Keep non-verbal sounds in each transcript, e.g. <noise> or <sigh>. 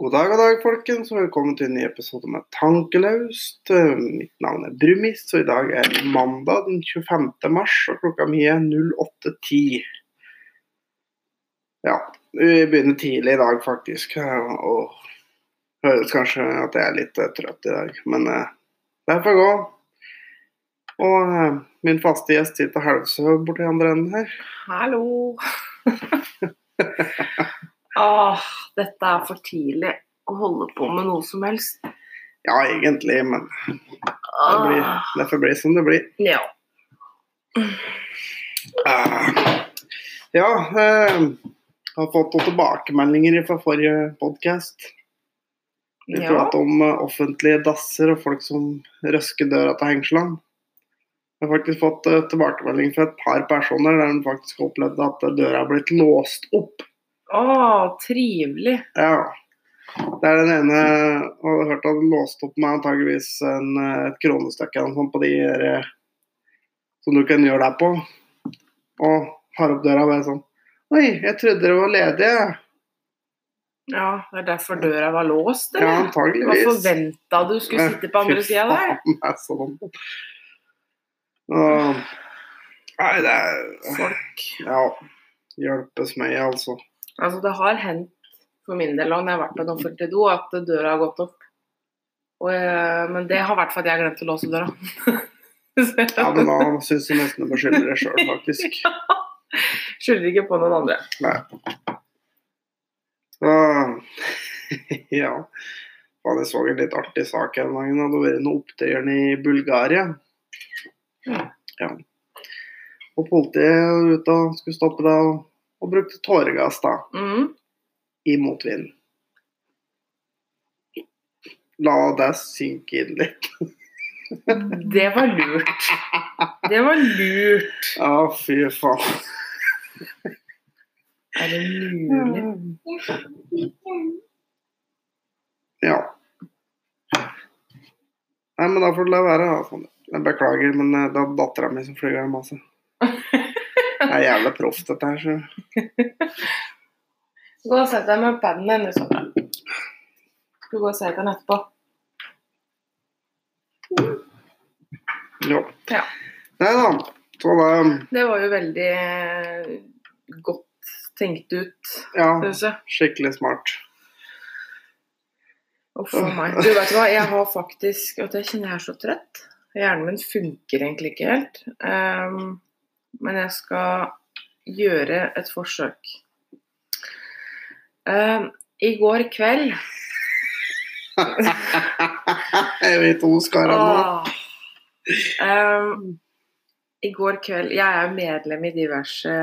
God dag, god dag, folkens, og velkommen til en ny episode med Tankelaust. Eh, Mitt navn er Brumis, og i dag er det mandag den 25. mars, og klokka mi er 08.10. Ja, vi begynner tidlig i dag, faktisk, eh, og høres kanskje at jeg er litt eh, trøtt i dag, men det får gå. Og min faste gjest sitter halvsøv borti andre enden her. Hallo. <laughs> Åh, dette er for tidlig å holde på med noe som helst. Ja, egentlig, men det, blir, Åh, det får bli som det blir. ja. Uh, Ja, uh, har fått noen tilbakemeldinger fra forrige podkast. Vi ja. pratet om eh, offentlige dasser og folk som røsker døra til hengslene. Jeg har faktisk fått tilbakemelding fra et par personer der de faktisk har opplevd at døra har blitt låst opp. Åh, trivelig. Ja. Det er den ene jeg har hørt at den låste opp meg antageligvis en, et kronestykke eller sånt på de der, eh, som du kan gjøre der på. Og har opp døra og bare sånn Oi, jeg trodde dere var ledige. Ja, det er derfor døra var låst, Ja, antageligvis. Hva forventa du skulle sitte på andre sida der? er sånn. Og, nei, det er Folk. Ja. Hjelpes meg, altså. Altså, det har hendt for min del òg når jeg har vært på en offentlig do, at døra har gått opp. Og, eh, men det har vært fordi jeg har glemt å låse døra. <laughs> Ja, men da syns jeg nesten du må skylde deg sjøl, faktisk. <laughs> skylder ikke på noen andre. Nei. Uh, <laughs> ja. Jeg så en litt artig sak her en gang. Det hadde vært noe opptøyer i Bulgaria. Ja. Og politiet ute og skulle stoppe det, og, og brukte tåregass da, Mm. i motvind. La det synke inn litt. <laughs> Det var lurt. Det var lurt. Ja, fy faen. Er det mulig? Ja. Nei, men da får du la være. Jeg beklager, men eh, det er dattera mi som flyr her masse. <laughs> Det er jævlig proft, dette her. Så. Gå og sett deg med paden din, du, Sondre. Skal du gå og se på den etterpå? Jo. Ja. Nei da. Så det Det var jo veldig eh, godt tenkt ut, Ja, jeg. skikkelig smart. Uff a meg. Du vet hva, jeg har faktisk At jeg kjenner jeg er så trøtt. Hjernen min funker egentlig ikke helt. Ehm, men jeg skal gjøre et forsøk. Uh, I går kveld <laughs> Jeg vet hvor hun skal nå. Ehm, I går kveld Jeg er medlem i diverse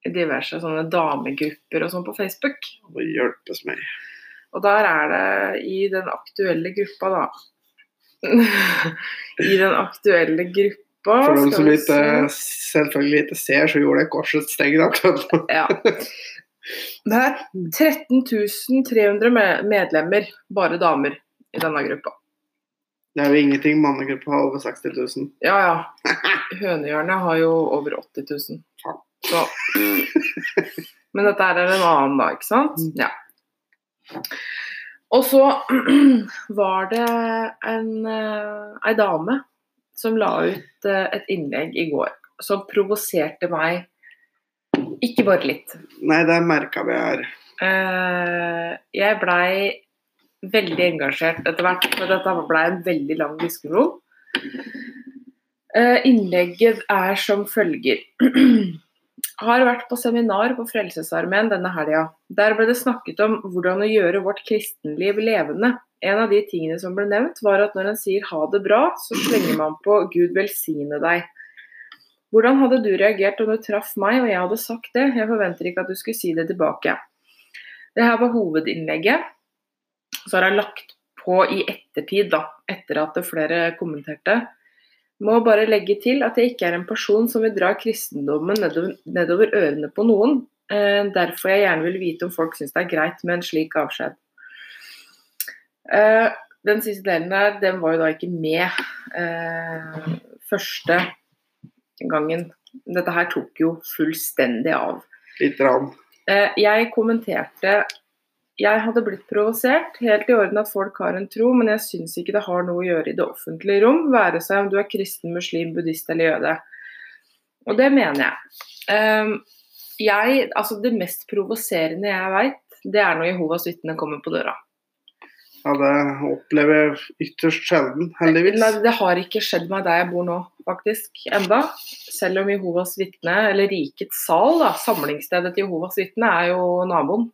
diverse sånne damegrupper og sånn på Facebook. Det hjelpes meg. Og der er det i den aktuelle gruppa, da <laughs> I den aktuelle gruppa For dem som ikke, selvfølgelig ikke ser, så gjorde jeg korsets tegn akkurat nå. Ja. Det er 13 300 medlemmer, bare damer, i denne gruppa. Det er jo ingenting mannegruppa har over 60 000. Ja, ja. Hønehjørnet har jo over 80 000. Så. Men dette er en annen, da, ikke sant? Ja. Og så <clears throat> var det en, eh, ei dame som la ut eh, et innlegg i går som provoserte meg ikke bare litt. Nei, det merka vi her. Eh, jeg blei veldig engasjert etter hvert, for dette blei en veldig lang diskusjon. Eh, innlegget er som følger. <clears throat> Har vært på seminar på Frelsesarmeen denne helga. Der ble det snakket om hvordan å gjøre vårt kristenliv levende. En av de tingene som ble nevnt, var at når en sier ha det bra, så slenger man på Gud velsigne deg. Hvordan hadde du reagert om du traff meg og jeg hadde sagt det? Jeg forventer ikke at du skulle si det tilbake. Det her var hovedinnlegget. Så har jeg lagt på i ettertid, da, etter at flere kommenterte. Må bare legge til at jeg ikke er en person som vil dra kristendommen nedover, nedover ørene på noen. Eh, derfor jeg gjerne vil vite om folk syns det er greit med en slik avskjed. Eh, den siste delen der, den var jo da ikke med eh, første gangen. Dette her tok jo fullstendig av. Litt rann. Eh, jeg kommenterte jeg hadde blitt provosert. Helt i orden at folk har en tro, men jeg syns ikke det har noe å gjøre i det offentlige rom, være seg om du er kristen, muslim, buddhist eller jøde. Og det mener jeg. Um, jeg altså det mest provoserende jeg veit, det er når Jehovas vitner kommer på døra. Ja, det opplever jeg ytterst sjelden, heldigvis. Nei, det har ikke skjedd meg der jeg bor nå, faktisk, enda. Selv om Jehovas vitne, eller Rikets sal, da, samlingsstedet til Jehovas vitne, er jo naboen.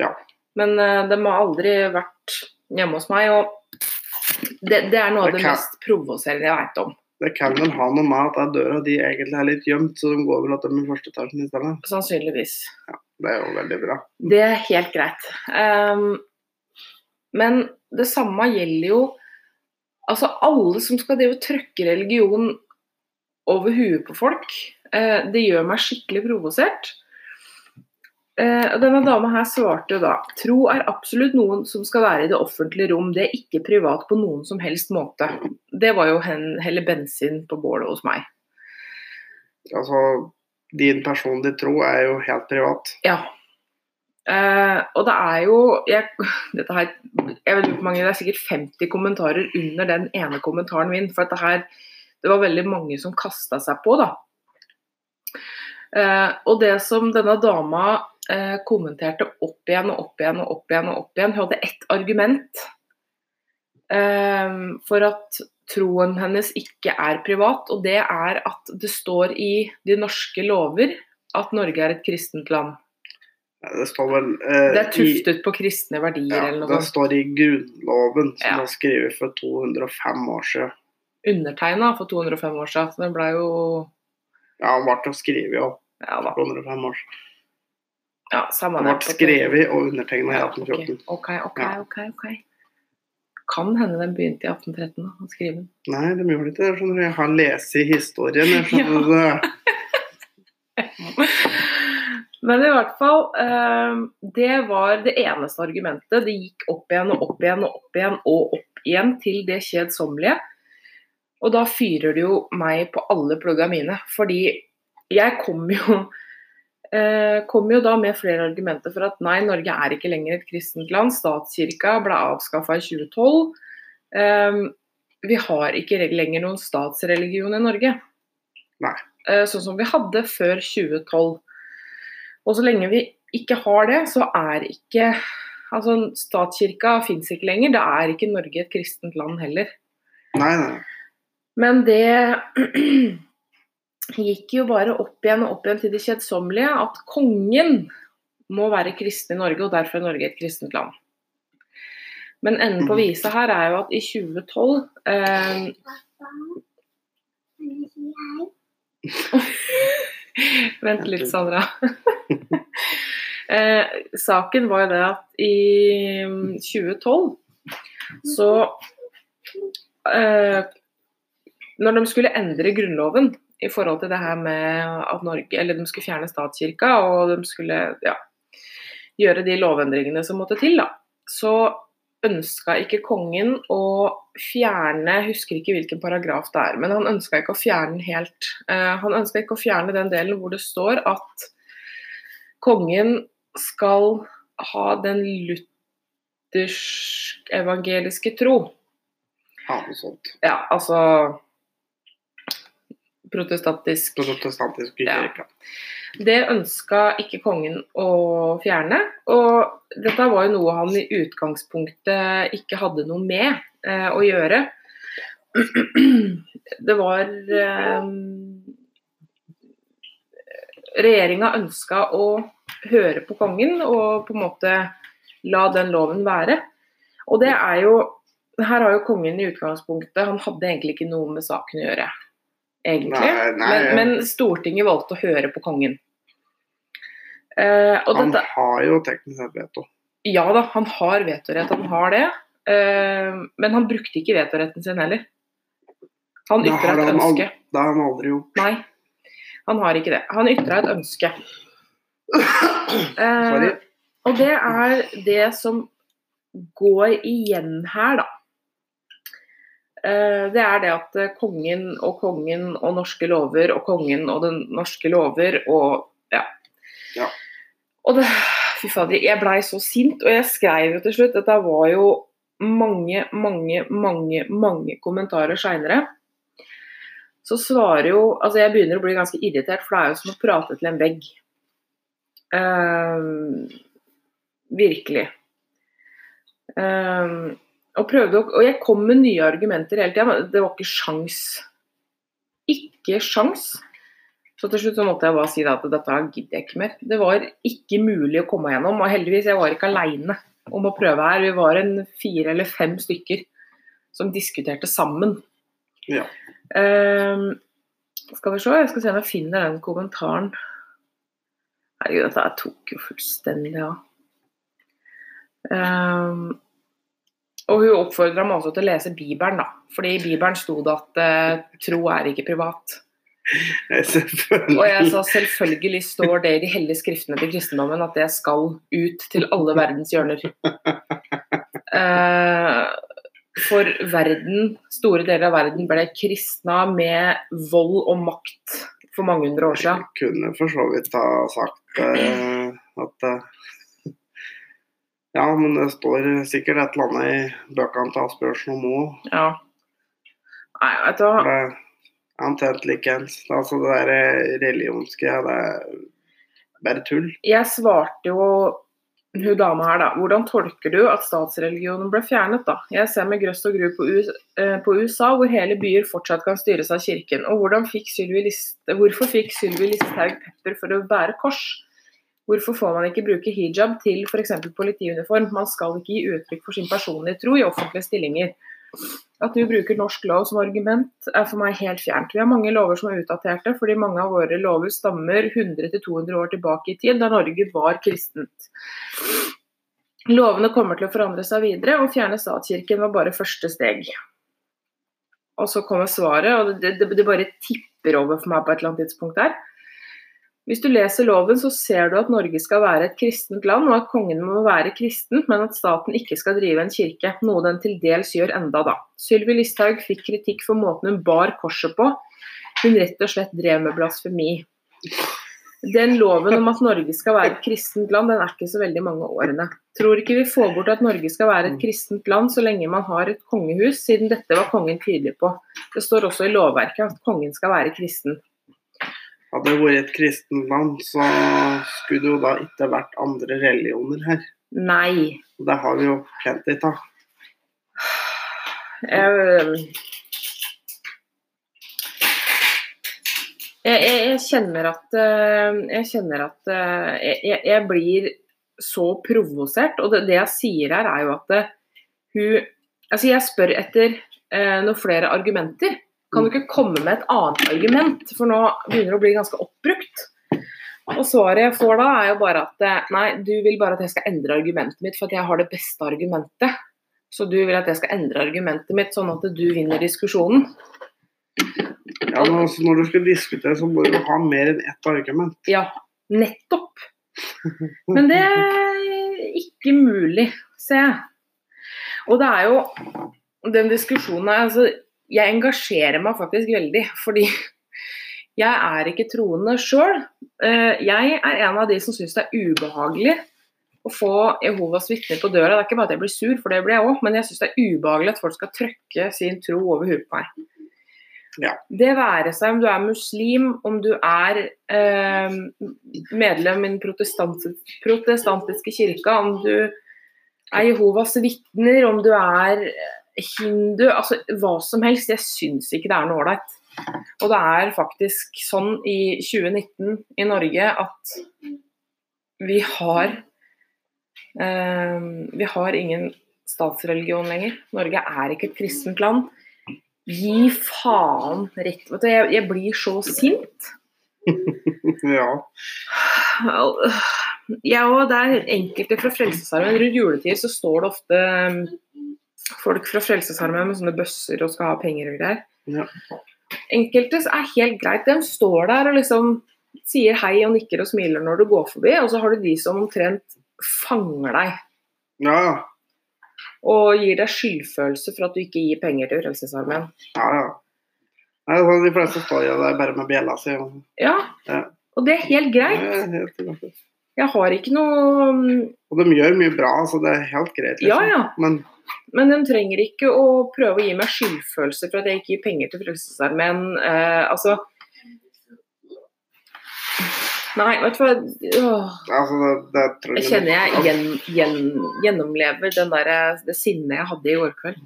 Ja. Men uh, de har aldri vært hjemme hos meg, og det, det er noe av Det det kan- mest provoserende jeg veit om. Det kan vel ha noe med at døra de egentlig er litt gjemt, så de går vel at de er i første etasjen i stedet. Sannsynligvis. Ja, Det er jo veldig bra. Det er helt greit. Ehm, men det samme gjelder jo Altså alle som skal drive og trykke religion over huet på folk. eh, det gjør meg skikkelig provosert. Eh, denne dama her svarte jo da Tro er absolutt noen som skal være i det offentlige rom, det er ikke privat på noen som helst måte. Det var jo hen, helle bensin på bålet hos meg. Altså, din personlige tro er jo helt privat. Ja. Eh, og det er jo jeg, dette her, jeg vet ikke hvor mange, Det er sikkert 50 kommentarer under den ene kommentaren min. For dette her, det var veldig mange som kasta seg på, da. Uh, og det som denne dama uh, kommenterte opp igjen og opp igjen og opp igjen, og opp igjen, hun hadde ett argument for at troen hennes ikke er privat, og det er at det står i de norske lover at Norge er et kristent land. Det står vel eh, Det er tuftet på kristne verdier ja, eller Det noe sånt. står i Grunnloven, som Ja. er skrevet for 205 år siden. Undertegna for 205 år siden. Den ble jo Ja, den ble skrevet opp Ja da. 205 år siden. Ja, samme Den det. ble skrevet og undertegna i Ja, 1814. ok, ok, Ja. ok, okay. Kan hende den begynte i 1813 da, å skrive den. Nei, de gjorde ikke det. Jeg har lest historien. Jeg skjønner <laughs> det. Men i hvert fall, eh, det var det eneste argumentet. Det gikk opp igjen og opp igjen og opp igjen og opp igjen til det kjedsommelige. Og da fyrer det jo meg på alle plugga mine. Fordi jeg kom jo eh, kom jo da med flere argumenter for at nei, Norge er ikke lenger et kristent land. Statskirka ble avskaffa i 2012. Eh, vi har ikke lenger noen statsreligion i Norge. Nei. Eh, sånn som vi hadde før 2012. Og så lenge vi ikke har det, så er ikke Altså, statskirka fins ikke lenger. Det er ikke Norge et kristent land heller. Nei, nei. Men det <clears throat> gikk jo bare opp igjen og opp igjen til det kjedsommelige at kongen må være kristen i Norge, og derfor er Norge et kristent land. Men enden på visa her er jo at i 2012 eh, <laughs> <laughs> Vent litt, Sandra. <laughs> eh, saken var jo det at i mm, 2012 så eh, Når de skulle endre Grunnloven i forhold til det her med at Norge Eller de skulle fjerne statskirka, og de skulle ja, gjøre de lovendringene som måtte til, da. Så ønska ikke kongen å fjerne Jeg husker ikke hvilken paragraf det er, men han ønska ikke å fjerne den helt. Uh, han ønska ikke å fjerne den delen hvor det står at kongen skal ha den luthersk-evangeliske tro. Ja, noe sånt. Ja, altså Protestantisk. Protestantisk Ja. Det ønska ikke kongen å fjerne. Og dette var jo noe han i utgangspunktet ikke hadde noe med eh, å gjøre. <clears throat> Det var eh, Regjeringa ønska å høre på kongen og på en måte la den loven være. Og det er jo Her har jo kongen i utgangspunktet Han hadde egentlig ikke noe med saken å gjøre, egentlig. Nei, nei, men, men Stortinget valgte å høre på kongen. Eh, Han dette, har jo teknisk sett veto. ja da, han har vetorett, han har det. Eh, men han brukte ikke vetoretten sin heller. Han ytra et ønske. det har han aldri gjort. Nei, han har ikke det. Han ytra et ønske. Eh, og det er det som går igjen her, da. Eh, Det er det at eh, kongen og kongen og norske lover og kongen og den norske lover og ja. Ja. Og det, fy fader, jeg blei så sint, og jeg skrev jo til slutt Dette var jo mange, mange, mange, mange kommentarer seinere. Så svarer jo Altså, jeg begynner å bli ganske irritert, for det er jo som å prate til en vegg. Uh, virkelig. Ehm, og prøvde Og jeg kom med nye argumenter hele tida, det var ikke sjans. Ikke sjans. Så til slutt så måtte jeg bare si at dette gidder jeg ikke mer. Det var ikke mulig å komme gjennom, og heldigvis, jeg var ikke aleine om å prøve her. Vi var en fire eller fem stykker som diskuterte sammen. Ja. Uh, skal vi se, jeg skal se om jeg finner den kommentaren. Herregud, dette tok jo fullstendig av. Ehm, og hun oppfordra meg også til å lese Bibelen, da. Fordi i Bibelen sto det at eh, tro er ikke privat. <laughs> Og jeg sa selvfølgelig står det i de hellige skriftene til kristendommen at det skal ut til alle verdens hjørner. <laughs> Eh, for verden, store deler av verden ble kristna med vold og makt for mange hundre år siden. Jeg kunne for så vidt ha sagt eh, at eh, Ja, men det står sikkert et eller annet i bøkene til Asbjørnsen om òg. Ja. Nei, vet du hva. Omtrent likeens. Altså det der religionske, det er bare tull. Jeg svarte jo hun dama her, da. Hvordan tolker du at statsreligionen ble fjernet, da? Jeg ser med grøss og gru på, eh, på USA, hvor hele byer fortsatt kan styres av kirken. Og hvordan fikk Sylvi hvorfor fikk Sylvi Listhaug pepper for å bære kors? Hvorfor får man ikke bruke hijab til f.eks. politiuniform? Man skal ikke gi uttrykk for sin personlige tro i offentlige stillinger. At du bruker norsk lov som argument er for meg helt fjernt. Vi har mange lover som er utdaterte, fordi mange av våre lover stammer 100-200 år tilbake i tid, da Norge var kristent. Lovene kommer til å forandre seg videre, og fjerne statskirken var bare første steg. Og så kommer svaret, og det, det, det bare tipper over for meg på et eller annet tidspunkt her. Hvis du leser loven, så ser du at Norge skal være et kristent land, og at kongen må være kristen, men at staten ikke skal drive en kirke, noe den til dels gjør enda da. Sylvi Listhaug fikk kritikk for måten hun bar korset på. Hun rett og slett drev med blasfemi. Den loven om at Norge skal være et kristent land, den er ikke så veldig mange årene. Tror ikke vi får bort at Norge skal være et kristent land så lenge man har et kongehus, siden dette var kongen tydelig på. Det står også i lovverket at kongen skal være kristen. Hadde det vært et kristent land, så skulle det jo da ikke vært andre religioner her. Nei. Det har vi jo plenty av. Jeg, jeg, jeg, jeg kjenner at eh, Jeg kjenner at eh, jeg, jeg blir så provosert. Og det, det, jeg sier her, er jo at eh, hun Altså, jeg spør etter eh, noen flere argumenter. Kan du ikke komme med et annet argument, for nå begynner det å bli ganske oppbrukt. Og svaret jeg får da, er jo bare at nei, du vil bare at jeg skal endre argumentet mitt for at jeg har det beste argumentet. Så du vil at jeg skal endre argumentet mitt sånn at du vinner diskusjonen. Ja, men altså, Når du skal diskutere, så må du ha mer enn ett argument. Ja, nettopp. Men det er ikke mulig, ser jeg. Og det er jo den diskusjonen her altså, Jeg engasjerer meg faktisk veldig, fordi <laughs> jeg er ikke troende sjøl. Jeg er en av de som syns det er ubehagelig å få Jehovas vitner på døra. Det er ikke bare at jeg blir sur, for det blir jeg òg, men jeg syns det er ubehagelig at folk skal trøkke sin tro over huet på meg. Ja. Det være seg om du er muslim, om du er eh, medlem i den protestantiske, protestantiske kirka, om du er Jehovas vitner, om du er hindu, altså hva som helst. Jeg syns ikke det er noe ålreit. Og det er faktisk sånn i 2019 i Norge at vi har eh, Vi har ingen statsreligion lenger. Norge er ikke et kristent land. Gi faen rett Vet du, jeg, jeg blir så sint. <laughs> ja. Ja, og det er enkelte fra Frelsesarmeen. Rundt juletid så står det ofte folk fra Frelsesarmeen med sånne bøsser og skal ha penger og greier. Ja. Enkelte er helt greit. De står der og liksom sier hei og nikker og smiler når du går forbi, og så har du de som omtrent fanger deg Ja, ja. og gir deg skyldfølelse for at du ikke gir penger til Frelsesarmeen. ja, ja. Nei, altså, de fleste står jo der bare med bjella si. Ja, Ja. og det er helt greit. er helt greit. Jeg har ikke noe Og de gjør mye bra, så det er helt greit. liksom. Ja, ja. Men Men de trenger ikke å prøve å gi meg skyldfølelse for at jeg ikke gir penger til Frelsesarmeen. Eh, altså Nei, vet du hva. Åh, altså, det, det jeg kjenner jeg gjen, gjen, gjennomlever den der, det sinnet jeg hadde i går kveld.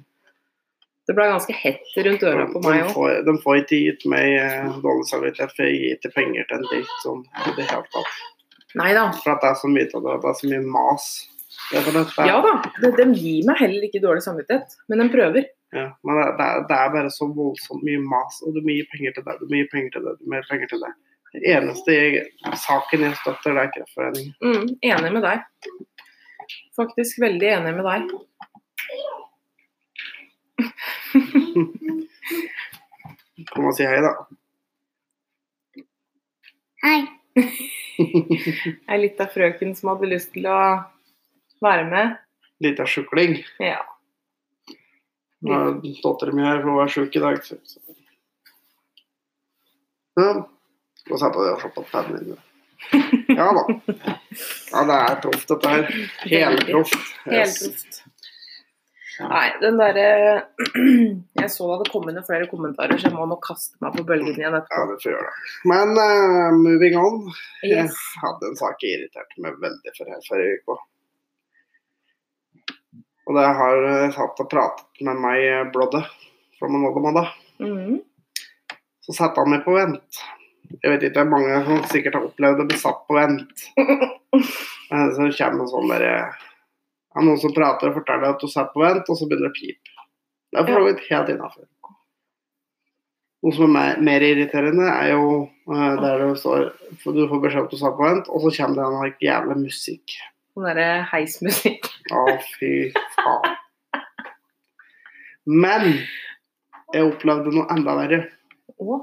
Det ble ganske hett rundt øra på meg òg. de får ikke gitt meg eh, dårlig samvittighet for jeg gir ikke penger til en dritt sånn i det hele tatt. Nei da. For at det er så mye av det, det er så mye mas. Ja da. De, de gir meg heller ikke dårlig samvittighet, men de prøver. Ja, men det, det, er, det er bare så voldsomt mye mas, og du må gi penger til det, du må gi penger til det, du må gi penger til det. Den eneste jeg, saken jeg støtter, det er Kreftforeningen. Mm, enig med deg. Faktisk veldig enig med deg. <laughs> Kom og si hei, da. Hei. <laughs> det er litt av frøken som hadde lyst til å være med. Lita sjukling. Ja. Nå er dattera mi her, for hun er sjuk i dag. Ja. Skal vi se på det og se på pennen min. Ja da. Ja, det er proft, dette her. Helproft. Yes. proft. Nei, den derre <clears throat> Jeg så det hadde kommet inn flere kommentarer, så jeg må nok kaste meg på bølgen igjen Ja, etterpå. det får gjøre det. Men uh, moving on. Yes. Jeg hadde en sak jeg irriterte meg veldig for her forrige uke. Og det har eh, satt og pratet med meg eh, Blodde fra Manodamada. Mhm. Så satte han meg på vent. Jeg vet ikke, mange som sikkert har opplevd å bli satt på vent. <laughs> Eh, Så kommer det sånn der eh, ja, Noen som prater og forteller at du satt på vent, og så begynner det å pipe. Det er for så vidt helt innafor. Noe som er mer, mer irriterende, er jo der det står Du får beskjed om at du satt på vent, og så kommer det en jævla musikk. Sånn derre heismusikk. Å, fy faen. Men jeg opplevde noe enda verre. Å,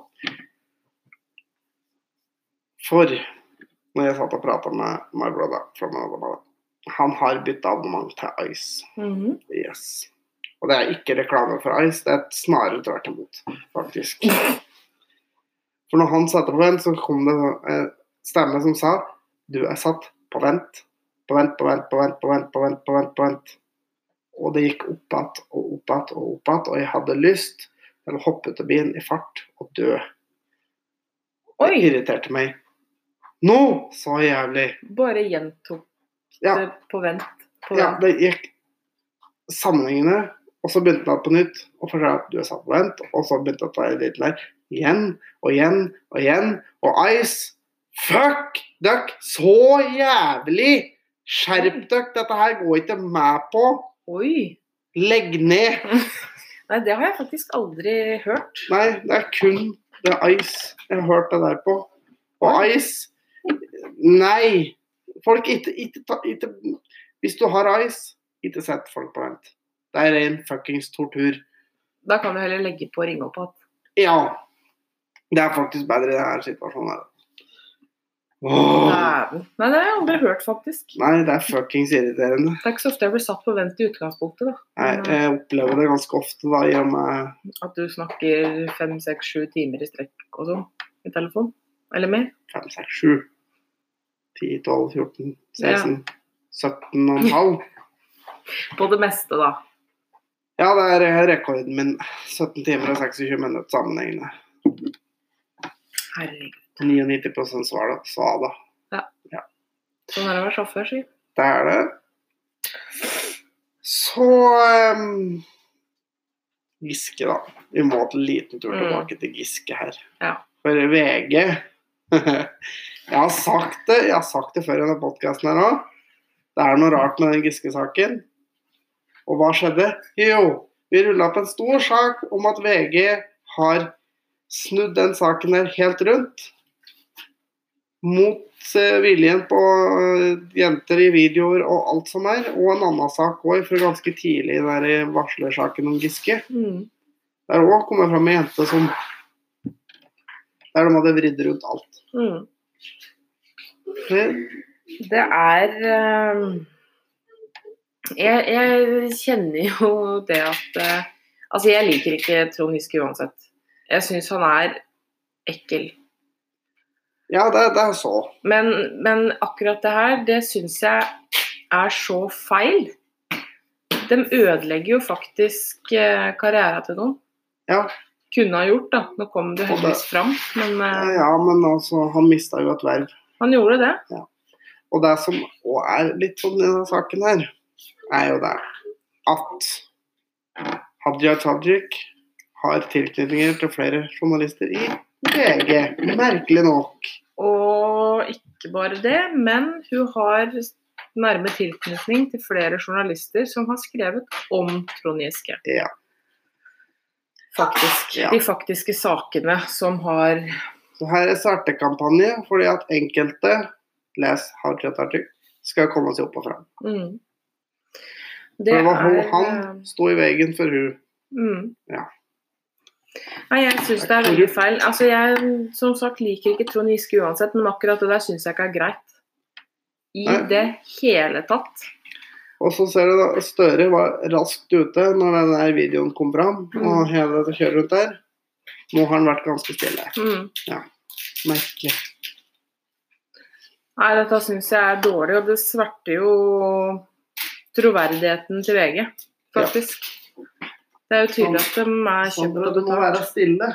For når jeg satt og prata med my brother fra Managua, han har bytta abonnement til Ice. mhm. Yes. Og det er ikke reklame for Ice, det er snarere tvert imot, faktisk. For når han satte på vent, så kom det en stemme som sa du er satt på vent, på vent, på vent, på vent, på vent, på vent, på vent, på vent. Og det gikk opp igjen og opp igjen og opp igjen, og jeg hadde lyst til å hoppe ut av bilen i fart og dø. Det irriterte meg. Nå så jævlig. Bare gjentok Ja, det på vent. På ja, det gikk sammenhengende, og så begynte han på nytt og for at du er satt på vent, og så begynte det å ta en liten der. Igjen og igjen og igjen. Og Ice, fuck duck, så jævlig! Skjerp dere, dette her går ikke med på. Oi! Legg ned. <laughs> Nei, det har jeg faktisk aldri hørt. Nei, det er kun er Ice jeg har hørt det der på. Og Ice Nei! Folk, ikke, ikke, ikke Hvis du har Ice, ikke sett folk på vent. Det er ren fuckings tortur. Da kan du heller legge på og ringe opp igjen. Ja. Det er faktisk bedre i denne situasjonen her. Dæven. Nei, det har jeg aldri hørt, faktisk. Nei, det er fuckings irriterende. Det er ikke så ofte jeg blir satt på vent i utgangspunktet, da. Nei, jeg opplever det ganske ofte da, i og med At du snakker fem, seks, sju timer i strekk og sånn i telefon. Eller mer. 5, 6, 7, 10, 12, 14, 16, 17 og en halv. <laughs> På det meste, da. Ja, det er rekorden min. 17 timer og 26 minutter sammenhengende. Herregud. 99% svar da, sa da. Sånn er det å være sjåfør, si. Det er det. Så um, Giske, da. Vi må til en liten tur Mm. tilbake til Giske her. Ja. For VG <laughs> Jeg har sagt det jeg har sagt det før i denne podkasten her òg. Det er noe rart med den Giske-saken. Og hva skjedde? Jo, vi rulla opp en stor sak om at VG har snudd den saken der helt rundt. Mot eh, viljen på eh, jenter i videoer og alt som er. Og en annen sak òg fra ganske tidlig i varslersaken om Giske. Mm. Der òg kom det fram ei jente som Der de hadde vridd rundt alt. Mm. Det- Det er ehm, jeg, jeg kjenner jo det at eh, Altså, jeg liker ikke Trond Giske uansett. Jeg syns han er ekkel. Ja, det, det er så. Men, men akkurat det her, det syns jeg er så feil. De ødelegger jo faktisk eh, karrieren til noen. Ja. Kunne ha gjort, da. Nå kom det heldigvis fram, men eh, ja, men altså, han mista jo et verv. han gjorde det. Ja. Og det som òg er litt sånn i denne saken her, er jo det at Hadia Tajik har tilknytninger til flere journalister i VG. Merkelig nok. Og ikke bare det, men hun har nærme tilknytning til flere journalister som har skrevet om Trond Giske. Ja. Faktisk. Ja. De faktiske sakene som har Så her er startekampanje fordi at enkelte, les Tajik, skal komme seg opp og fram. mm. For det var hun, er, han sto i veien for hun. Mm. Ja. Nei, jeg syns det er veldig feil. Altså, jeg som sagt liker ikke Trond Giske uansett, men akkurat det der syns jeg ikke er greit. I Nei. det hele tatt. Og så ser du da Støre var raskt ute når den der videoen kom fram, Mm. og hele dette kjøret rundt der. Nå har han vært ganske stille. Mm. Merkelig. Nei, dette syns jeg er dårlig, og det sverter jo troverdigheten til VG, faktisk. Det er jo tydelig at de er kjøpt Sandra, du må være stille.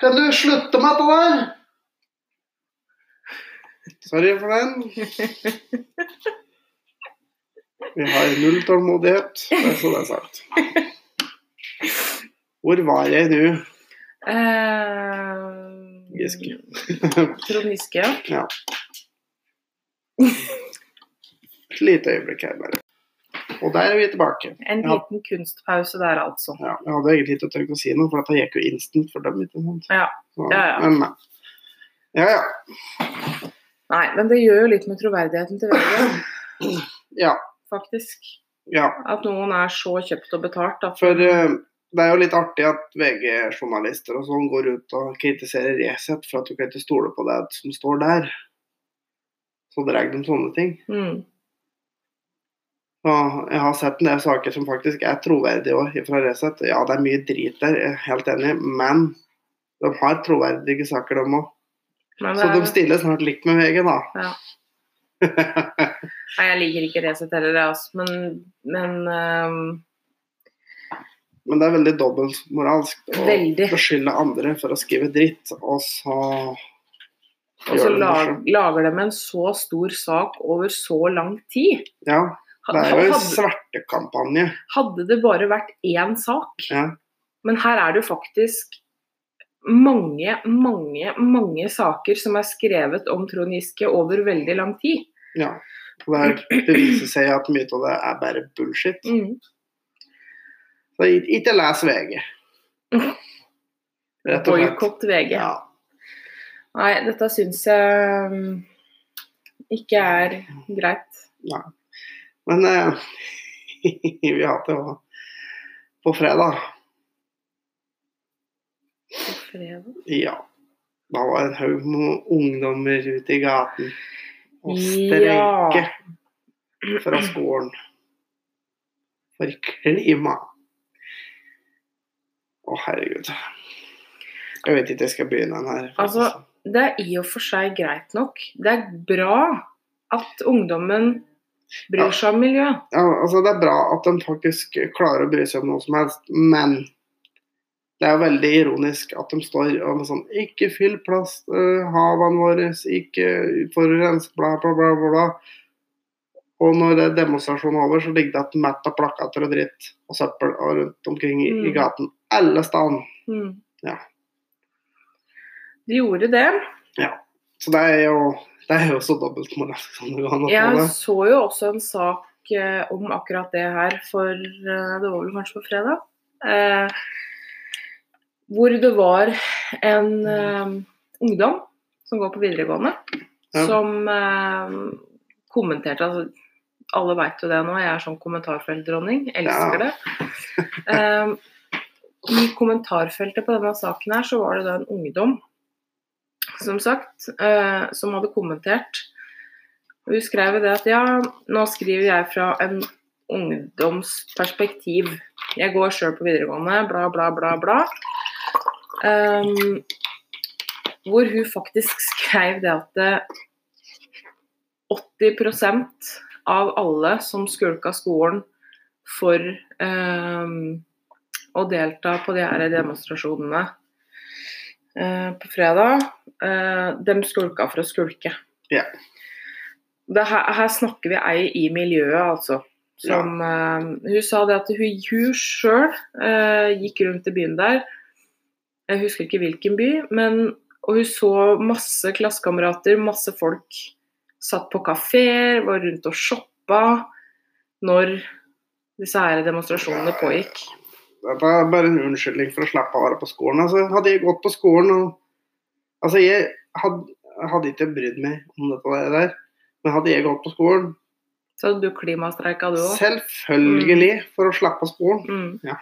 Kan du slutte med det der? Sorry for den. Vi har null tålmodighet, det er så det er sagt. Hvor var jeg nå? Uh, Giske. Trond Giske, ja. Ja. <laughs> Et lite øyeblikk her, bare. Og der er vi tilbake. En Ja. liten kunstpause der, altså. Ja, jeg hadde egentlig ikke tenkt å si noe, for dette gikk jo instant for dem. ikke sant? Ja. Så, Ja, ja. Men, ja, ja. Nei, men det gjør jo litt med troverdigheten til VG, <clears throat> Ja. faktisk. ja. At noen er så kjøpt og betalt. Da. For uh, det er jo litt artig at VG-journalister og sånn går ut og kritiserer Resett for at du kan ikke stole på det som står der. Så drar de sånne ting. Mm. Og jeg har sett en del saker som faktisk er troverdige òg fra Resett. Ja, det er mye drit der, jeg er helt enig, men de har troverdige saker, de òg. Så de er, stiller snart likt med VG, da. Ja. <laughs> nei, jeg liker ikke Resett heller, altså. men, men um... Men det er veldig dobbeltmoralsk å Veldig. beskylde andre for å skrive dritt, og så Og så lag, lager de en så stor sak over så lang tid. Ja, det er jo en svertekampanje. hadde det bare vært én sak, Ja. men her er det jo faktisk mange, mange, mange saker som er skrevet om Trond Giske over veldig lang tid. ja. Og det, her, det viser seg at mye av det er bare bullshit. Mm. Så ikke- les VG. Boikott VG. Ja. Nei, dette syns jeg mm, ikke er greit. Men eh, <laughs> vi har det også på fredag. På fredag. Ja. Da var det en haug med ungdommer ute i gaten og Ja. fra skolen for klima. Å, herregud. Jeg vet ikke jeg skal begynne den her. Altså, Det er i og for seg greit nok. Det er bra at ungdommen bryr seg om miljøet. ja, altså, det er bra at de faktisk klarer å bry seg om noe som helst, men det er jo veldig ironisk at de står og sånn Ikke fyll plast, uh, havene våre, ikke forurens, bla, bla, bla, bla. Og når det er demonstrasjonen over, så ligger det et mett av plakater og dritt og søppel og rundt omkring i, i Mm. gaten. Alle steder. Mm. Ja. De gjorde det. Ja. Så det er jo det er jo så dobbeltmoralsk Jeg så jo også en sak eh, om akkurat det her for eh, Det var vel kanskje på fredag. Eh, hvor det var en eh, ungdom som går på videregående, Ja. som eh, kommenterte altså, Alle veit jo det nå, jeg er sånn kommentarfeltdronning. Elsker Ja. det. Eh, I kommentarfeltet på denne saken her så var det da en ungdom, som sagt, eh, som hadde kommentert. Hun skrev det at ja, nå skriver jeg fra en ungdomsperspektiv. Jeg går sjøl på videregående, bla, bla, bla, bla. Um, hvor hun faktisk <laughs> skrev det at det 80% av alle som skulka skolen for um, å delta på de her demonstrasjonene uh, på fredag, uh, de skulka for å skulke. Ja. Det her, her snakker vi ei i miljøet, altså. Som, uh, hun sa det at hun, hun sjøl gikk rundt i byen der. Jeg husker ikke hvilken by, men og hun så masse klassekamerater, masse folk satt på kafeer, var rundt og shoppa når disse her demonstrasjonene pågikk. Dette er bare en unnskyldning for å slippe å være på skolen. Altså, hadde jeg gått på skolen og Altså, jeg hadde, hadde ikke brydd meg om dette der, men hadde jeg gått på skolen Så hadde du klimastreika, du òg? Selvfølgelig for å slippe skolen. Mm. Ja.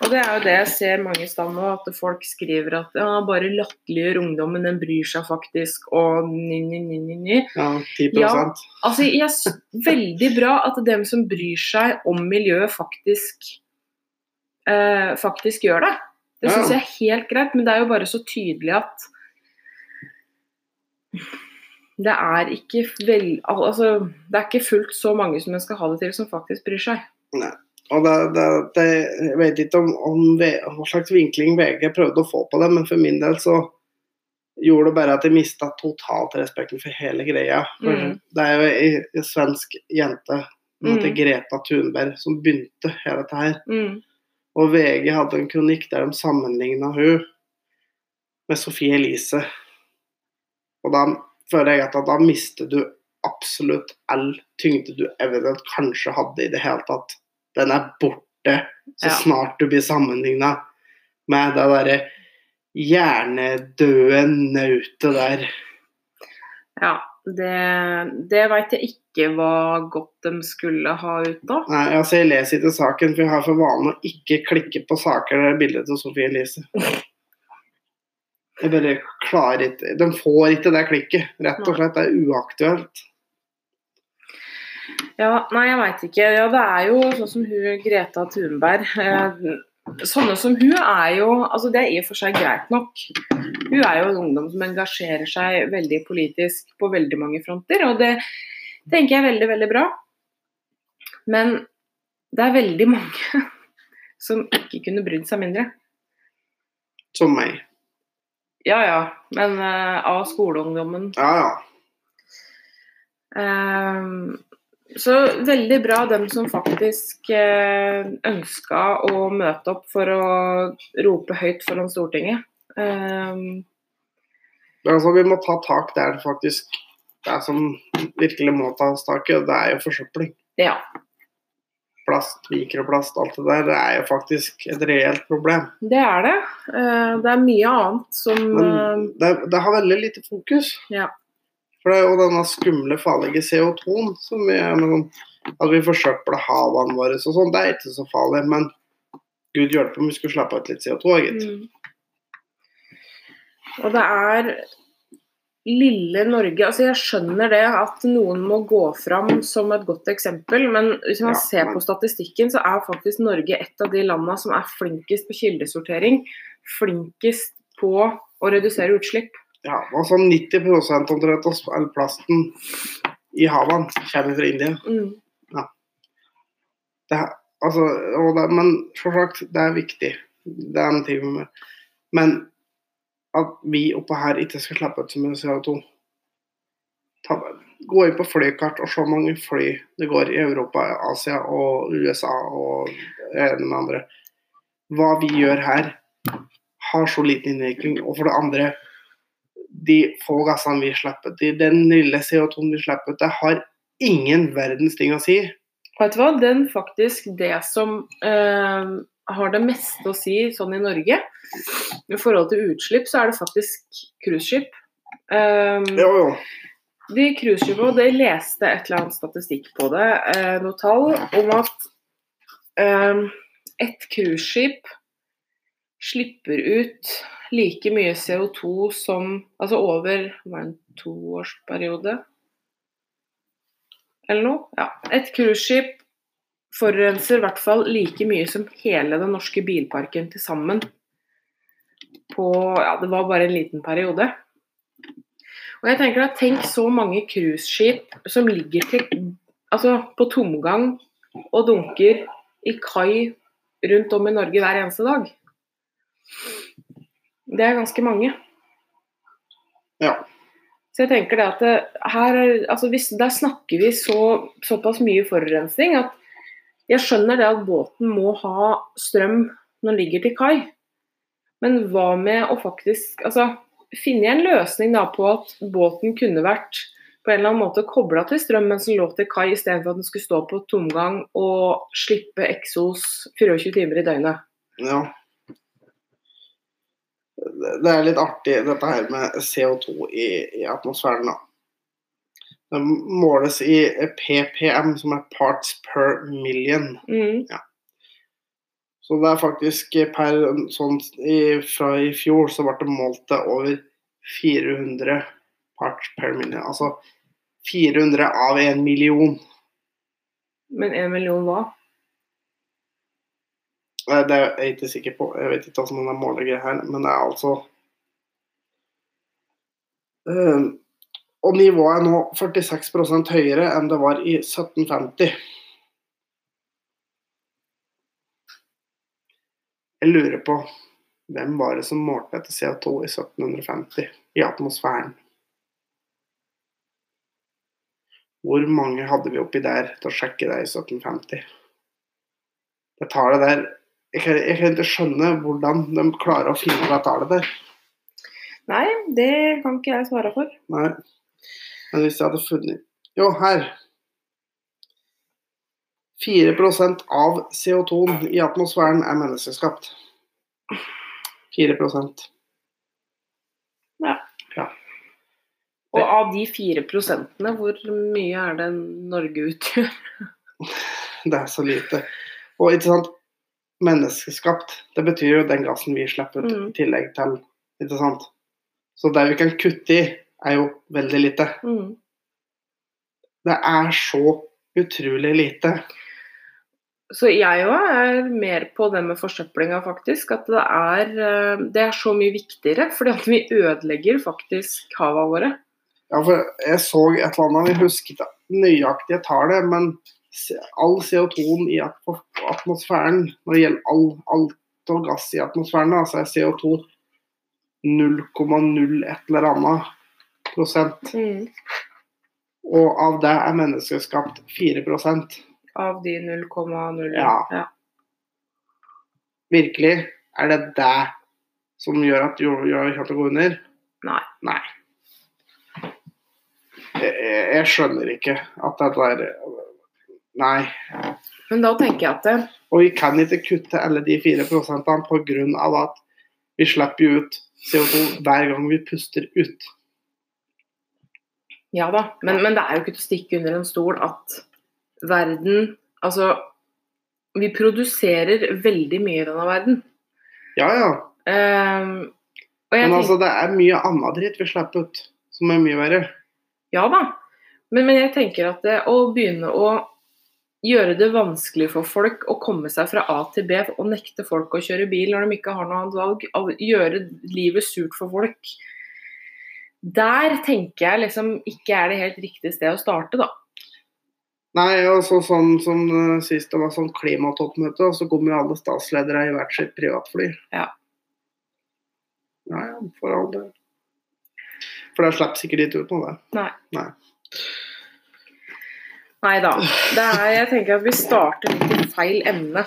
Og det er jo det jeg ser mange steder nå, at folk skriver at ja, bare latterliggjør ungdommen, den bryr seg faktisk, og ni, ni, ni, ni, ny. Ja, 10 Ja. Altså, jeg Veldig bra at dem som bryr seg om miljøet, faktisk, eh, faktisk gjør det. Det syns jeg er helt greit, men det er jo bare så tydelig at det er ikke vel, altså, det er ikke fullt så mange som en skal ha det til, som faktisk bryr seg. Nei. Og det, det, det, jeg vet ikke om, om hva slags vinkling VG prøvde å få på det, men for min del så gjorde det bare at jeg mista totalt respekten for hele greia. For Mm. Det er jo ei, svensk jente Mm. Greta Thunberg som begynte hele dette her. Mm. Og VG hadde en kronikk der de sammenligna hun med Sofie Elise. Og da føler jeg at da mister du absolutt all tyngde du eventuelt kanskje hadde i det hele tatt. Den er borte så Ja. snart du blir sammenligna med det derre hjernedøde nautet der. Ja, det, det veit jeg ikke hva godt de skulle ha ut av. Nei, altså Jeg leser ikke saken, for jeg har for vane å ikke klikke på saker der det er bilde til Sofie Elise. Jeg bare klarer ikke De får ikke det klikket. Rett og slett. Det er uaktuelt. Ja, nei, jeg veit ikke. Ja, det er jo sånn som hun Greta Thunberg. Eh, sånne som hun er jo Altså, det er i og for seg greit nok. Hun er jo en ungdom som engasjerer seg veldig politisk på veldig mange fronter, og det tenker jeg er veldig, veldig bra. Men det er veldig mange <laughs> som ikke kunne brydd seg mindre. Som meg. Ja ja, men uh, av skoleungdommen Ja, ja. Ehm, så veldig bra dem som faktisk eh, ønska å møte opp for å rope høyt foran Stortinget. Um... Altså, vi må ta tak der faktisk det er som virkelig må tas tak i, og det er jo forsøpling. ja. Plast, mikroplast, alt det der. Det er jo faktisk et reelt problem. Det er det. Uh, det er mye annet som Men det, det har veldig lite fokus. Ja. For det er jo denne skumle, farlige CO2-en som vi er noen sånn At vi forsøpler havene våre og sånn, det er ikke så farlig. Men gud hjelpe om vi skulle slappe ut litt CO2, gitt. Mm. Og det er lille Norge altså Jeg skjønner det at noen må gå fram som et godt eksempel, men hvis man Ja, ser men- på statistikken, så er faktisk Norge et av de landene som er flinkest på kildesortering. Flinkest på å redusere utslipp. Ja, altså 90 omtrent av all plasten i havene kommer fra India. Mm. Det er, altså, det, men for sagt, det er viktig. Det er en ting med Men at vi oppe her ikke skal slippe ut så mye CO2 Ta, Gå inn på flykart og se hvor mange fly det går i Europa, Asia og USA og det ene med andre. Hva vi gjør her, har så liten innvirkning. Og for det andre, de få gassene vi slipper ut, den lille CO2-en vi slipper ut, det har ingen verdens ting å si. Vet du hva, den faktisk det som eh, har det meste å si sånn i Norge, i forhold til utslipp, så er det faktisk cruiseskip. Um, Jo, jo. De cruiseskipene, de leste et eller annet statistikk på det, eh, noe tall om at eh, et cruiseskip slipper ut like mye CO2 som Altså over er det, en toårsperiode? Eller noe? Ja. Et cruiseskip forurenser i hvert fall like mye som hele den norske bilparken til sammen. På Ja, det var bare en liten periode. Og jeg tenker da, Tenk så mange cruiseskip som ligger til, altså på tomgang og dunker i kai rundt om i Norge hver eneste dag. Det er ganske mange. Ja. Så jeg tenker det at det, her, er- altså hvis, Der snakker vi så, såpass mye forurensning at jeg skjønner det at båten må ha strøm når den ligger til kai. Men hva med å faktisk altså, finne en løsning da på at båten kunne vært på en eller annen måte kobla til strøm mens den lå til kai, istedenfor at den skulle stå på tomgang og slippe eksos 24 timer i døgnet. ja. Det er litt artig dette her med CO2 i, i atmosfæren. da. Det måles i PPM, som er parts per million. Mm. Så det er faktisk per sånn i, Fra i fjor så ble det målt til over 400 parts per million. Altså 400 av en million. Men en million hva? Det er jeg ikke sikker på. Jeg vet ikke hvordan den måler greier her, men det er altså Eh, Og nivået er nå 46% høyere enn det var i 1750. Jeg lurer på hvem var det som målte etter CO2 i 1750 i atmosfæren? Hvor mange hadde vi oppi der til å sjekke det i 1750? Det tallet der jeg kan, jeg kan ikke skjønne hvordan de klarer å finne det tallet der. Nei, det kan ikke jeg svare for. Nei. Men hvis jeg hadde funnet Jo, her. 4% av CO2-en i atmosfæren er menneskeskapt. 4% Og av de 4 prosentene, hvor mye er det Norge utgjør? <laughs> Det er så lite. Og ikke sant, menneskeskapt, det betyr jo den gassen vi slipper ut Mm. i tillegg til Ikke sant? Så det vi kan kutte i, er jo veldig lite. Mm. Det er så utrolig lite. Så jeg òg er mer på det med forsøplinga, faktisk. At det er, eh, det er så mye viktigere. Fordi at vi ødelegger faktisk hava våre. Ja, for jeg så et eller annet, jeg husker ikke nøyaktige tallet, men all CO2-en i atmosfæren, når det gjelder all, alt og gass i atmosfæren, da, så er CO2 0,0 et eller annet prosent. Og av det er menneskeskapt 4% Av de 0,0 Ja. ja. Virkelig, er det det som gjør at jorda kommer til å gå under? Nei. Nei. Jeg, jeg, jeg skjønner ikke at det er Nei. Men da tenker jeg at det, Og vi kan ikke kutte alle de fire prosentene pga. at vi slipper ut CO2 hver gang vi puster ut. Ja da, men, men det er jo ikke til å stikke under en stol at verden Altså, vi produserer veldig mye i denne verden. Ja, ja. Um, Men altså, det er mye annet dritt vi slipper ut, som er mye verre. Ja da, men, men jeg tenker at det, å begynne å gjøre det vanskelig for folk å komme seg fra A til B og nekte folk å kjøre bil når de ikke har noe annet valg, gjøre livet surt for folk Der tenker jeg liksom ikke er det helt riktige sted å starte, da. Nei, og så sånn som eh, sist det var sånn klimatoppmøte, og så kom jo alle statsledere i hvert sitt privatfly. Ja. Ja, for all del. For det slipper sikkert ikke ut noe, det. Nei. Nei. Nei da. Jeg tenker at vi starter litt i feil ende.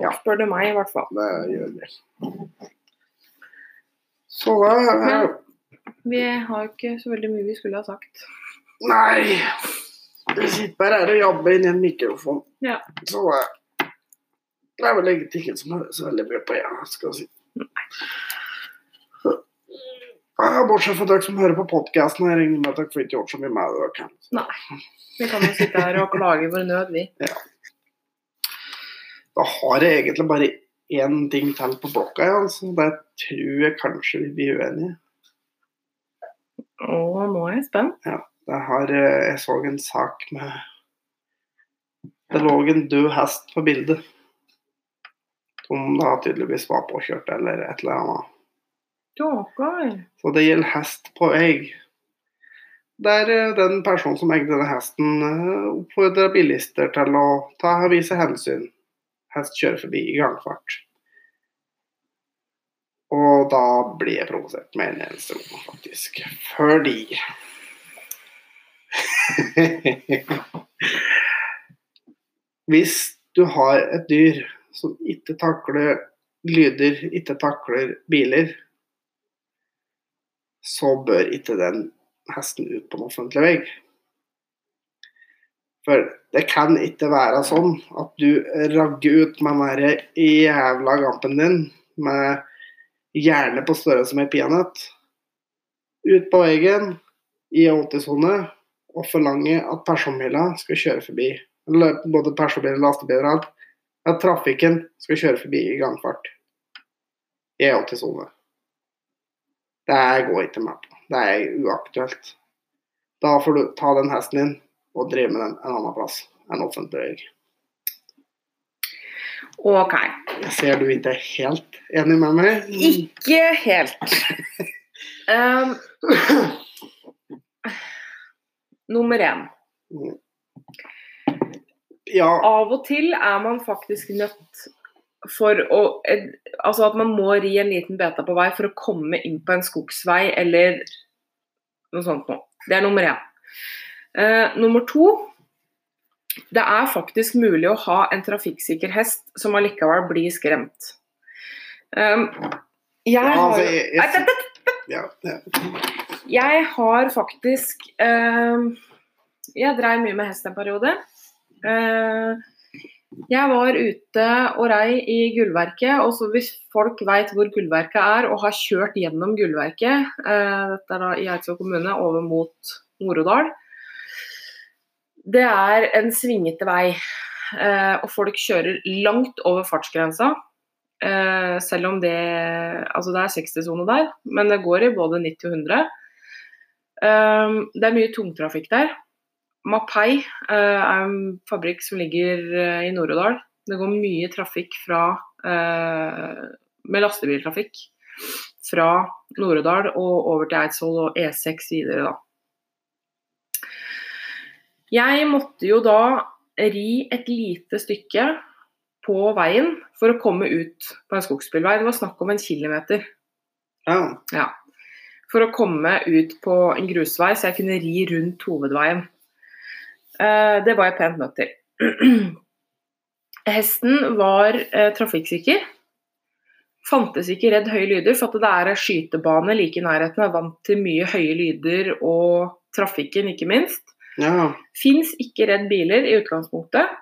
Ja. Spør du meg, i hvert fall. Det gjør vi. Så er Men- Vi har ikke så veldig mye vi skulle ha sagt. Nei! Vi sitter bare her og jabber inn i en mikrofon. Ja. Så eh, det er vel egentlig ikke som hører så veldig mye på, ja, skal jeg si. Ja, bortsett fra dere som hører på podkasten, jeg regner med at dere får ikke gjort så mye med det dere Nei. Vi kan jo sitte her og klage vår nød, vi. Da har jeg egentlig bare én ting til på blokka, ja, altså. Det tror jeg kanskje vi blir uenige. Å, nå er jeg spent. Det har, eh, jeg så en sak med det lå en død hest på bildet. Som da tydeligvis var påkjørt eller et eller annet. Stakkar. Så det gjelder hest på vei. Der eh, den personen som eier denne hesten, eh, oppfordrer bilister til å ta vise hensyn. Hest kjører forbi i gangfart. Og da blir jeg provosert med en eneste gang, faktisk. Fordi <laughs> Hvis du har et dyr som ikke takler lyder, ikke takler biler, så bør ikke den hesten ut på en offentlig vei. For det kan ikke være sånn at du ragger ut med den jævla gampen din med hjerne på størrelse med peanøtt ut på veien i 80-sone og forlange at personbiler skal kjøre forbi. Både personbiler, og lastebiler. At trafikken skal kjøre forbi i gangfart i 80-sone. Det går ikke med på. Det er uaktuelt. Da får du ta den hesten din og drive med den en annen plass enn offentlig vei. OK. Jeg ser du ikke helt enig med meg. Ikke helt. Um, <laughs> nummer én. Ja, Av og til er man faktisk nødt for å Altså at man må ri en liten beta på vei for å komme inn på en skogsvei eller noe sånt noe. Det er nummer én. Eh, nummer to Det er faktisk mulig å ha en trafikksikker hest som allikevel blir skremt. Um, jeg har jeg, har faktisk eh, Jeg dreiv mye med hest en periode. Eh, jeg var ute og rei i Gullverket, og så hvis folk veit hvor Gullverket er og har kjørt gjennom Gullverket, eh, dette er da i Eidsvoll kommune, over mot Nord-Odal Det er en svingete vei, eh, og folk kjører langt over fartsgrensa. Eh, selv om det Altså det er 60-sone der, men det går i både 90 og 100. Um, det er mye tungtrafikk der. Mapei uh, er en fabrikk som ligger uh, i Nord-Odal. Det går mye trafikk fra uh, med lastebiltrafikk fra Nord-Odal og over til Eidsvoll og E6 videre, da. Jeg måtte jo da ri et lite stykke på veien for å komme ut på en skogsbilvei. Det var snakk om en kilometer. ja. Ja. For å komme ut på en grusvei, så jeg kunne ri rundt hovedveien. Eh, det var jeg pent nødt til. <clears throat> Hesten var eh, trafikksikker. Fantes ikke redd høye lyder, for det er ei skytebane like i nærheten. Er vant til mye høye lyder og trafikken, ikke minst. ja. Fins ikke redd biler i utgangspunktet.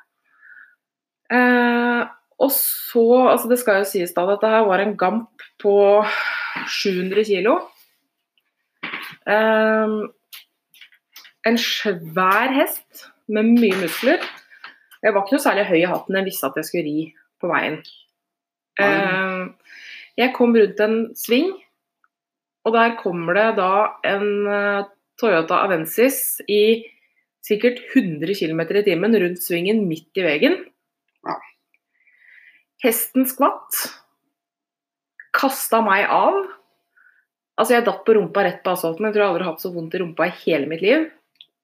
Eh, og så, altså Det skal jo sies da at dette her var en gamp på 700 kilo. Eh, en svær hest med mye muskler. Jeg var ikke noe særlig høy i hatten, jeg visste at jeg skulle ri på veien. Eh, jeg kom rundt en sving, og der kommer det da en eh, Toyota Avensis i sikkert 100 km i timen rundt svingen midt i veien. Ja. Hesten skvatt. Kasta meg av. Altså, jeg datt på rumpa rett på asfalten. Jeg tror jeg aldri har hatt så vondt i rumpa i hele mitt liv.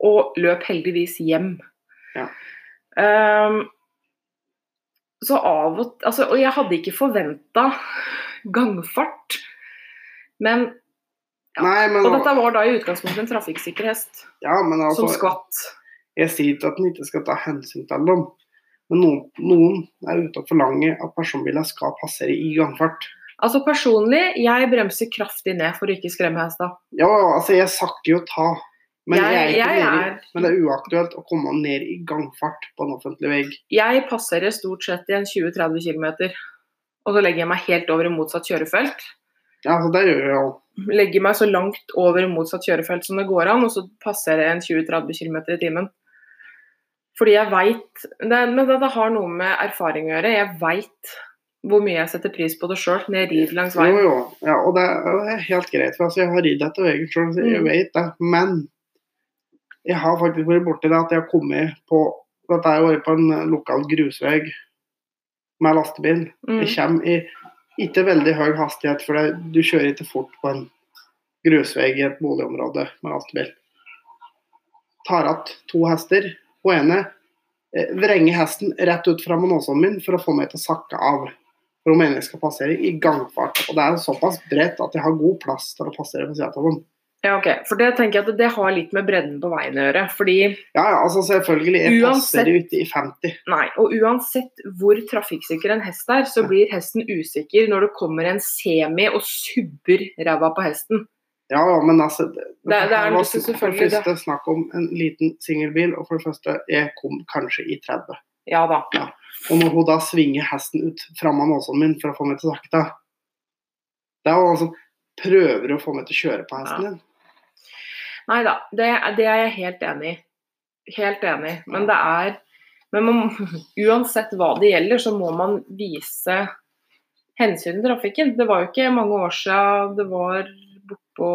Og løp heldigvis hjem. Ja. Um, så av og altså, Og jeg hadde ikke forventa gangfart. Men Nei, men, Og dette var da i utgangspunktet en trafikksikker hest ja, altså, som skvatt. Jeg sier ikke at en ikke skal ta hensyn til dem. Men noen, noen er ute og forlanger at personbiler skal passere i gangfart. Altså Personlig, jeg bremser kraftig ned for å ikke skremme hesta. Ja, altså, jeg sakker jo ta. Men, jeg, Jeg- er nede, er- men det er uaktuelt å komme ned i gangfart på en offentlig vegg. Jeg passerer stort sett i en 20-30 km, og så legger jeg meg helt over i motsatt kjørefelt. Ja, så det gjør jeg jo. Legger meg så langt over i motsatt kjørefelt som det går an, og så passerer jeg en 20-30 km i timen. Fordi jeg veit Men det, det har noe med erfaring å gjøre. Jeg veit hvor mye jeg setter pris på det sjøl når jeg rir langs Jo, veien. jo. Ja, og det er helt greit, for altså, jeg har ridd etter veien sjøl, så jeg Mm. vet det. Men jeg har faktisk vært borti det at jeg har kommet på Dette har vært på en eh, lokal grusvei med lastebil. Mm. Jeg kommer i ikke veldig høy hastighet, for det, du kjører ikke fort på en grusvei i et boligområde med lastebil. Tar igjen to hester. Hun ene eh, vrenger hesten rett ut fra månåsen min for å få meg til å sakke av. For hun mener jeg skal passere i gangfart. Og det er såpass bredt at jeg har god plass til å passere på siden av dem. Ja, ok. For det tenker jeg at det har litt med bredden på veien å gjøre. Fordi Ja, ja, altså selvfølgelig. Jeg Uansett- passer ute i 50. Nei, og uansett hvor trafikksikker en hest er, så blir hesten usikker når det kommer en semi og subber ræva på hesten. Ja, ja, men altså det, Det- det er var For det første snakk om en liten singelbil, og for det første, jeg kom kanskje i 30. Ja da. Og når hun da svinger hesten ut fram av nåsen min for å få meg til å sakte Det er jo altså Prøver å få meg til å kjøre på hesten Ja. din. Nei da, det, det er jeg helt enig i. Helt enig. Men det er men man, <laughs> uansett hva det gjelder, så må man vise hensyn i trafikken. Det var jo ikke mange år siden det var bortpå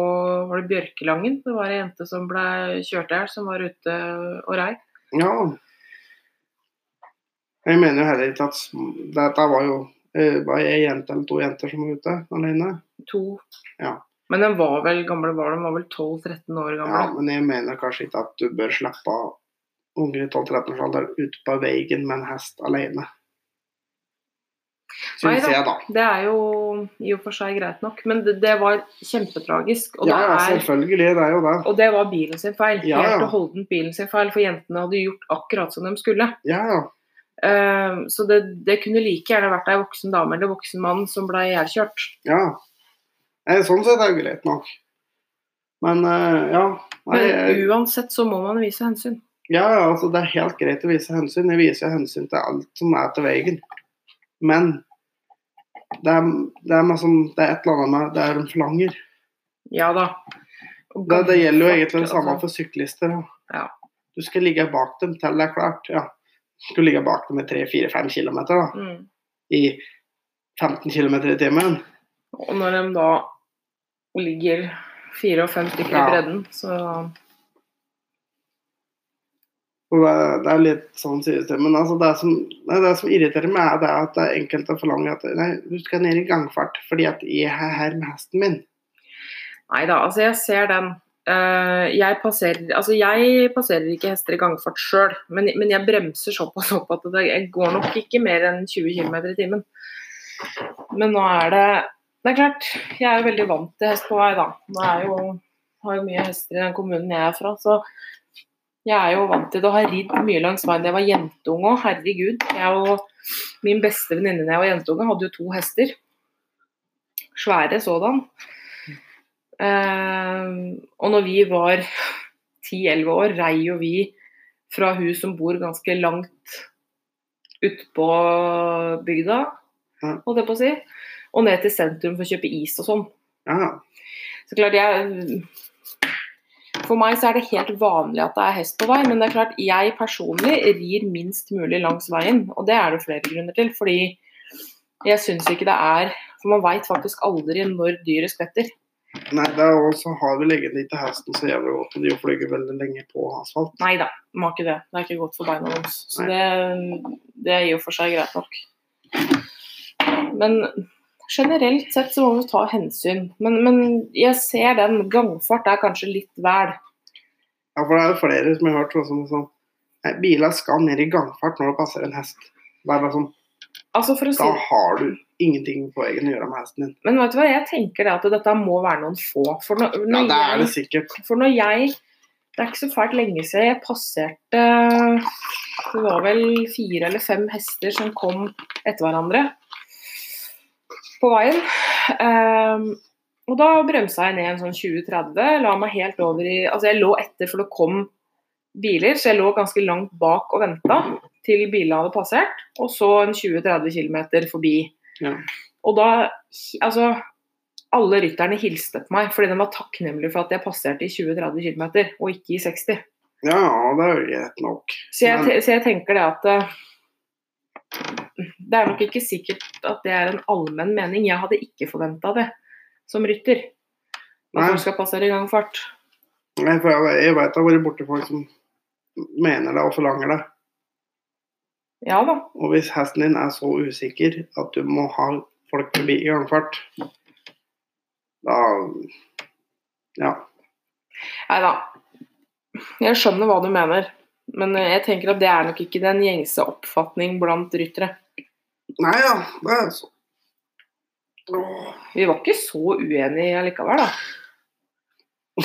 var det Bjørkelangen. Det var ei jente som ble kjørt i hjel, som var ute og rei. Ja. Jeg mener jo heller ikke at Dette var jo eh, var ei jente eller to jenter som var ute alene. To. Ja. Men den var vel gamle var den var vel 12-13 år gammel? Ja, men jeg mener kanskje ikke at du bør slippe unger i 12-13-årsalderen ut på veien med en hest alene. Syns jeg, da. Det er jo i og for seg greit nok, men det, det var kjempetragisk. Ja, det er, selvfølgelig. Det er jo det. og det var bilen sin feil. Ja, ja. Helt og holdent bilen sin feil, for jentene hadde gjort akkurat som de skulle. Ja, ja. Eh, så det, det kunne like gjerne vært ei voksen dame eller voksen mann som ble ihjelkjørt. ja. Nei, sånn sett er det greit nok. Men eh, ja. Nei, Men uansett så må man vise hensyn. ja, ja, altså det er helt greit å vise hensyn. Jeg viser hensyn til alt som er til veien. Men det er, det er, meg det er et eller annet med det er de forlanger. Ja da. Det, det gjelder jo egentlig det samme altså. for syklister. Ja. Du skal ligge bak dem til det er klart. Ja. Du skal ligge bak dem i 3-4-5 km da, Mm. i 15 km i timen. Og når de da ligger fire og fem stykker Ja. i bredden, så det, er litt sånn sies det. Men altså, det, som, det som irriterer meg, er det at det er enkelte forlanger at nei, du skal ned i gangfart fordi at jeg er her med hesten min. Nei da, altså jeg ser den. Eh, jeg, passerer, altså jeg passerer ikke hester i gangfart sjøl, men, men jeg bremser såpass opp at det, går nok ikke mer enn 20 km i timen. Men nå er det Det er klart, jeg er jo veldig vant til hest på vei, da. Er jo, har jo mye hester i den kommunen jeg er fra, så jeg er jo vant til det og har ridd mye langs veien da jeg var jentunge òg. Herregud. Jeg og min beste venninne da jeg var jentunge, hadde jo to hester. Svære sådan. Eh, og når vi var 10-11 år, rei jo vi fra hus som bor ganske langt utpå bygda, holdt jeg på å si, og ned til sentrum for å kjøpe is og sånn. Ja, Så klart jeg For meg så er det helt vanlig at det er hest på vei, men det er klart jeg personlig rir minst mulig langs veien, og det er det flere grunner til. Fordi jeg syns ikke det er For man veit faktisk aldri når dyret skvetter. Nei, det er også har vi legget litt til hesten så jævlig godt, og de flyger veldig lenge på asfalt. Nei da, har ikke det. Det er ikke godt for beina deres. Så det, det er i og for seg greit nok. Men generelt sett så må vi ta hensyn. Men, men jeg ser den gangfart er kanskje litt vel. Ja, for det er jo flere som har hørt sånn, som sånn Nei, biler skal ned i gangfart når det passer en hest. Det er bare sånn, Altså si Da har du ingenting på egen å gjøre med hesten din. Men vet du hva, jeg tenker det at dette må være noen få. For når, Ja, det er det jeg, sikkert. for når jeg Det er ikke så fælt lenge siden jeg passerte Det var vel fire eller fem hester som kom etter hverandre på veien. Um, og da bremsa jeg ned en sånn 20-30, la meg helt over i Altså jeg lå etter for det kom biler, så jeg lå ganske langt bak og venta til bilene hadde passert, og så en 20-30 km forbi. Ja. Og da Altså, alle rytterne hilste på meg fordi de var takknemlige for at jeg passerte i 20-30 km, og ikke i 60. Ja, det er jo greit nok. Så jeg, Men- så jeg tenker det at eh, Det er nok ikke sikkert at det er en allmenn mening. Jeg hadde ikke forventa det som rytter. At man skal passere i gangfart. Nei, for jeg, jeg veit det har vært borte folk som mener det og forlanger det. Ja da. Og hvis hesten din er så usikker at du må ha folk forbi i gangfart, da Ja. Nei da. Jeg skjønner hva du mener. Men eh, jeg tenker at det er nok ikke den gjengse oppfatning blant ryttere. Nei da, det er så Åh. Vi var ikke så uenige likevel, da. <laughs>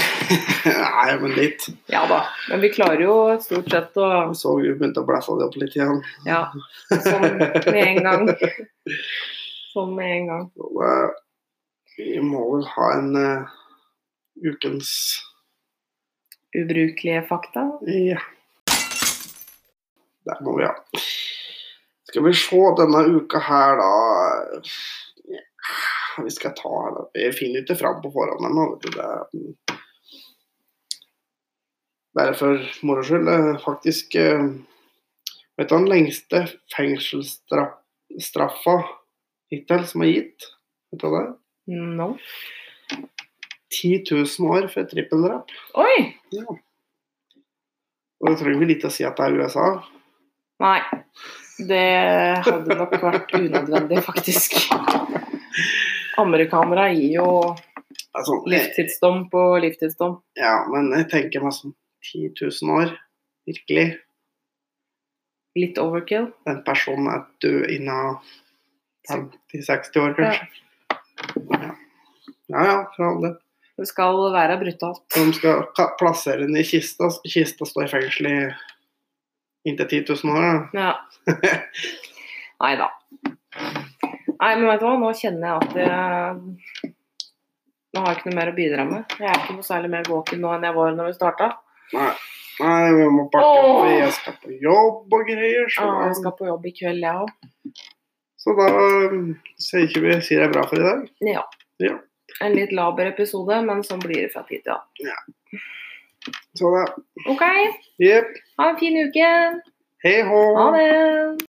Nei, men litt. Ja da. Men vi klarer jo stort sett å så vi begynte å blæsse det opp litt igjen. Ja. Sånn med en gang. Sånn med en gang. Så vi må vel ha en uh, ukens Ubrukelige fakta. Ja. Der må vi ha. Skal vi se denne uka her, da ja, Vi skal ta her, da. Vi finner ikke fram på forhånd ennå. Bare for moro skyld. eh, Faktisk eh, Vet du den lengste fengselsstraffa hittil som er gitt? Vet du det? No. 10 000 år for et trippeldrap. Oi! Ja. Og det trenger vi litt å si at det er USA. Nei. Det hadde nok vært unødvendig, faktisk. Amerikanere gir jo Altså, livstidsdom på livstidsdom. ja, men jeg tenker meg sånn 10 000 år. Virkelig. Litt overkill. Den personen er død innen 50-60 år, kanskje. Ja. ja ja, for all del. Det skal være brutalt. De skal plassere den i kista. Kista står i fengsel i inntil 10 000 år. Da. Ja. <laughs> Nei da. Nei, men vet du hva, nå kjenner jeg at jeg Nå har jeg ikke noe mer å bidra med. Jeg er ikke noe særlig mer våken nå enn jeg var når vi starta. Nei. Nei, vi må pakke opp. Jeg skal på jobb og greier. Så, Jeg skal på jobb i kveld, jeg òg. så da um, sier ikke vi sier det er bra for i dag. Ja. Ja. En litt laber episode, men sånn blir det fra tid til annen. Så da OK, Yep. ha en fin uke. Hei hå. Ha det.